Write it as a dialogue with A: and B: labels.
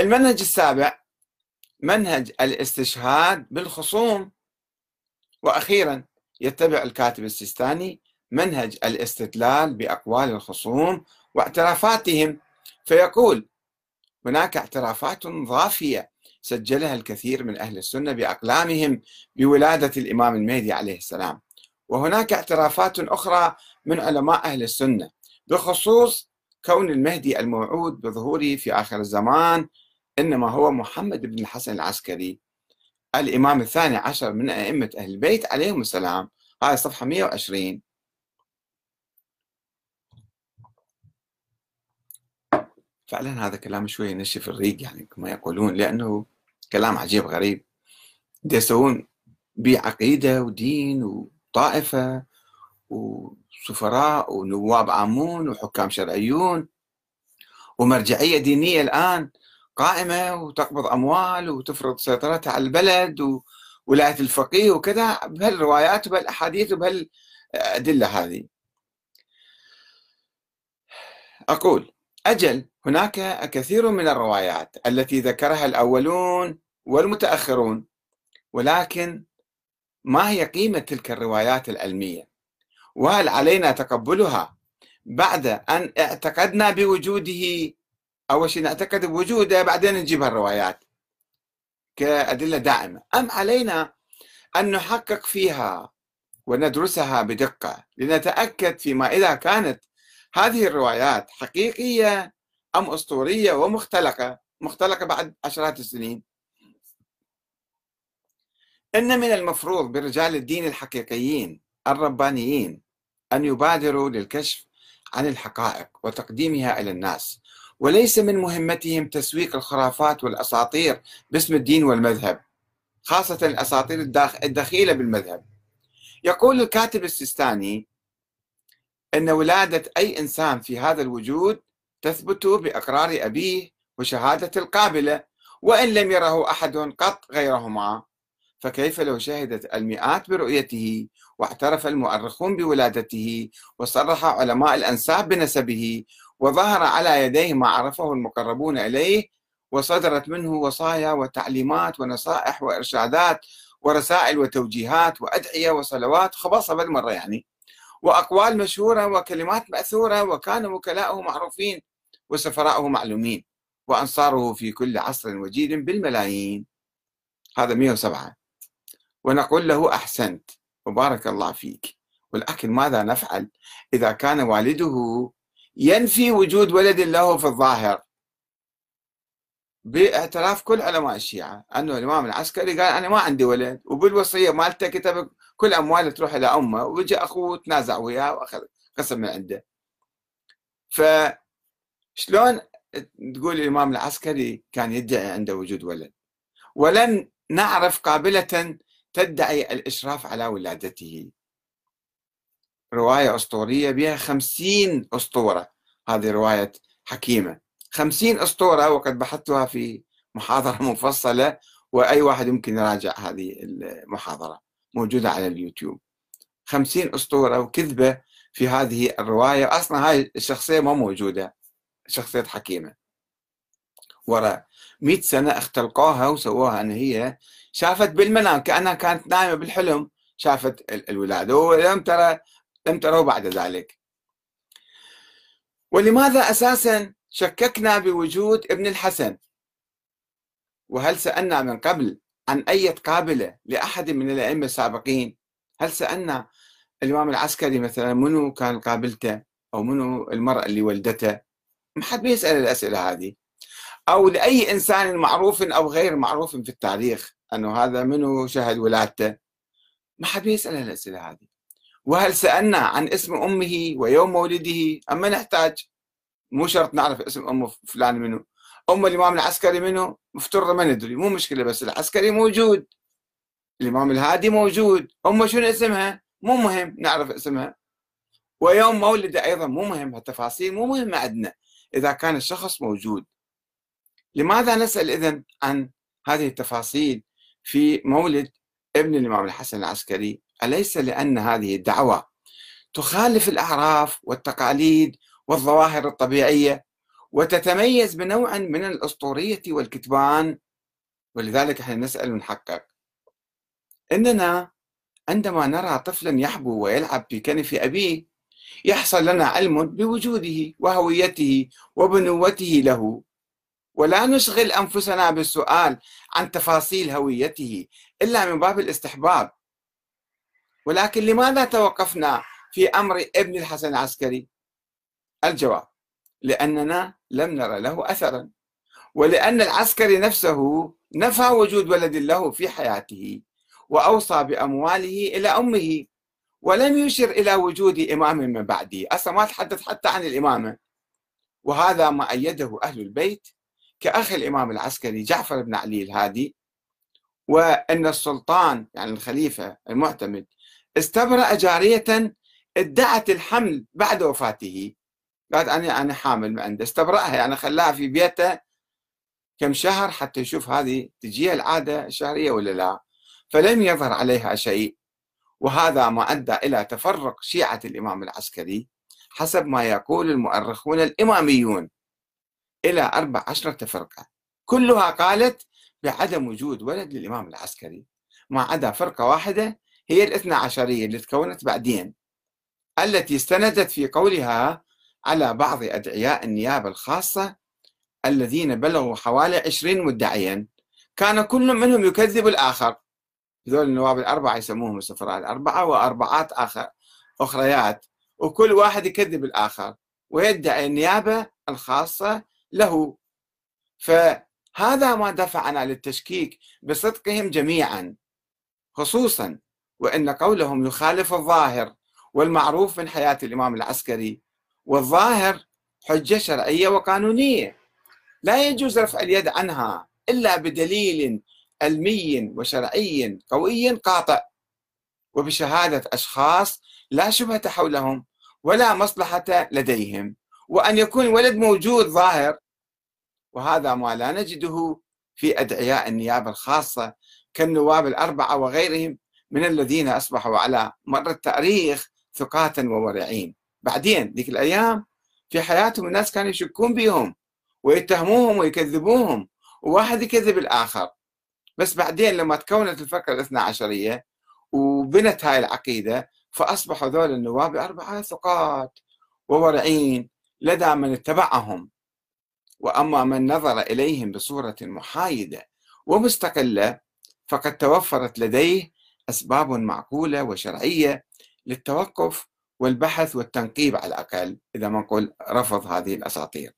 A: المنهج السابع منهج الاستشهاد بالخصوم. وأخيرا يتبع الكاتب السيستاني منهج الاستدلال بأقوال الخصوم واعترافاتهم. فيقول هناك اعترافات ضافية سجلها الكثير من أهل السنة بأقلامهم بولادة الإمام المهدي عليه السلام. وهناك اعترافات أخرى من علماء أهل السنة بخصوص كون المهدي الموعود بظهوره في آخر الزمان إنما هو محمد بن الحسن العسكري الإمام الثاني عشر من أئمة أهل البيت عليهم السلام. هاي صفحة 120 فعلا هذا كلام شوي ينشف الريق يعني كما يقولون لأنه كلام عجيب غريب. يسوون بعقيدة ودين وطائفة وسفراء ونواب عامون وحكام شرعيون ومرجعية دينية الآن. قائمة وتقبض أموال وتفرض سيطرتها على البلد وولاية الفقيه وكذا بهالروايات وبهالأحاديث وبهالأدلة هذه. أقول أجل هناك كثير من الروايات التي ذكرها الأولون والمتأخرون ولكن ما هي قيمة تلك الروايات العلمية؟ وهل علينا تقبلها بعد أن اعتقدنا بوجوده أول شيء نعتقد بوجوده بعدين نجيب الروايات كأدلة دائمة. أم علينا أن نحقق فيها وندرسها بدقة لنتأكد فيما إذا كانت هذه الروايات حقيقية أم أسطورية ومختلقة. مختلقة بعد عشرات السنين. إن من المفروض برجال الدين الحقيقيين الربانيين أن يبادروا للكشف عن الحقائق وتقديمها إلى الناس. وليس من مهمتهم تسويق الخرافات والأساطير باسم الدين والمذهب خاصة الأساطير الدخيلة بالمذهب. يقول الكاتب السيستاني أن ولادة أي إنسان في هذا الوجود تثبت بإقرار أبيه وشهادة القابلة وإن لم يره أحد قط غيرهما فكيف لو شهدت المئات برؤيته واعترف المؤرخون بولادته وصرح علماء الأنساب بنسبه وظهر على يديه ما عرفه المقربون إليه وصدرت منه وصايا وتعليمات ونصائح وإرشادات ورسائل وتوجيهات وأدعية وصلوات خبصة بالمرة يعني وأقوال مشهورة وكلمات مأثورة وكان وكلاؤه معروفين وسفراؤه معلومين وأنصاره في كل عصر وجيل بالملايين. هذا 107 ونقول له أحسنت. وبارك الله فيك. ولكن ماذا نفعل إذا كان والده ينفي وجود ولد له في الظاهر. باعتراف كل علماء الشيعة أنه الإمام العسكري قال أنا ما عندي ولد وبالوصية مالته كتب كل أمواله تروح إلى أمه وجاء أخوه تنازع وياه وأخذ قسم من عنده. فشلون تقول الإمام العسكري كان يدعي عنده وجود ولد؟ ولم نعرف قابلة تدعي الإشراف على ولادته. رواية أسطورية بها خمسين أسطورة. هذه رواية حكيمة. خمسين أسطورة وقد بحثتها في محاضرة مفصلة وأي واحد يمكن يراجع هذه المحاضرة. موجودة على اليوتيوب. خمسين أسطورة وكذبة في هذه الرواية. أصلا هاي الشخصية ما موجودة. شخصية حكيمة. وراء مئة سنة اختلقوها وسووها أن هي شافت بالمنام كأنها كانت نايمة بالحلم. شافت الولادة. ولم ترى لم تروا بعد ذلك. ولماذا أساسا شككنا بوجود ابن الحسن؟ وهل سألنا من قبل عن أي قابلة لأحد من الأئمة السابقين؟ هل سألنا الإمام العسكري مثلا منو كان قابلته؟ أو منو المرأة اللي ولدته ما حد بيسأل الأسئلة هذه. أو لأي إنسان معروف أو غير معروف في التاريخ أنه هذا منو شهد ولادته؟ ما حد بيسأل الأسئلة هذه. وهل سألنا عن اسم أمه ويوم مولده؟ أما نحتاج مو شرط نعرف اسم أم فلان منو أم الإمام العسكري منو مفترض ما ندري. مو مشكلة بس العسكري موجود. الإمام الهادي موجود. أمه شنو اسمها؟ مو مهم نعرف اسمها. ويوم مولده أيضا مو مهم التفاصيل مو مهمة عندنا. إذا كان الشخص موجود. لماذا نسأل إذن عن هذه التفاصيل في مولد ابن الإمام الحسن العسكري؟ أليس لأن هذه الدعوة تخالف الأعراف والتقاليد والظواهر الطبيعية وتتميز بنوع من الأسطورية والكتمان ولذلك إحنا نسأل ونحقق إننا عندما نرى طفلا يحبو ويلعب في كنف أبيه يحصل لنا علم بوجوده وهويته وبنوته له. ولا نشغل أنفسنا بالسؤال عن تفاصيل هويته إلا من باب الاستحباب. ولكن لماذا توقفنا في أمر ابن الحسن العسكري؟ الجواب لأننا لم نرى له أثرا ولأن العسكري نفسه نفى وجود ولد له في حياته وأوصى بأمواله إلى أمه ولم يشر إلى وجود إمام من بعده. أصلا ما تحدث حتى عن الإمامة وهذا ما أيده أهل البيت كأخي الإمام العسكري جعفر بن علي الهادي وأن السلطان يعني الخليفة المعتمد استبرأ جارية ادعت الحمل بعد وفاته. قالت أنا أنا حامل من عنده. استبرأها يعني خلاها في بيته كم شهر حتى يشوف هذه تجيها العادة الشهرية ولا لا. فلم يظهر عليها شيء. وهذا ما أدى إلى تفرق شيعة الإمام العسكري حسب ما يقول المؤرخون الإماميون. إلى أربع عشرة فرقة. كلها قالت بعدم وجود ولد للإمام العسكري. ما عدا فرقة واحدة هي الاثنى عشرية اللي تكونت بعدين التي استندت في قولها على بعض أدعياء النيابة الخاصة الذين بلغوا حوالي عشرين مدعيا. كان كل منهم يكذب الآخر. هذول النواب الأربعة يسموهم السفراء الأربعة وأربعات آخر أخريات. وكل واحد يكذب الآخر ويدعي النيابة الخاصة له. فهذا ما دفعنا للتشكيك بصدقهم جميعا خصوصا وأن قولهم يخالف الظاهر والمعروف من حياة الإمام العسكري. والظاهر حجة شرعية وقانونية. لا يجوز رفع اليد عنها إلا بدليل علمي وشرعي قوي قاطع. وبشهادة أشخاص لا شبهة حولهم ولا مصلحة لديهم. وأن يكون ولد موجود ظاهر. وهذا ما لا نجده في أدعياء النيابة الخاصة كالنواب الأربعة وغيرهم من الذين أصبحوا على مر التاريخ ثقات وورعين بعدين ذيك الأيام في حياتهم الناس كانوا يشكون بهم ويتهموهم ويكذبوهم وواحد يكذب الآخر. بس بعدين لما تكونت الفكرة الاثنى عشرية وبنت هاي العقيدة فأصبحوا ذول النواب أربعة ثقات وورعين لدى من اتبعهم. وأما من نظر إليهم بصورة محايدة ومستقلة فقد توفرت لديه أسباب معقولة وشرعية للتوقف والبحث والتنقيب على الأقل إذا ما نقول رفض هذه الأساطير.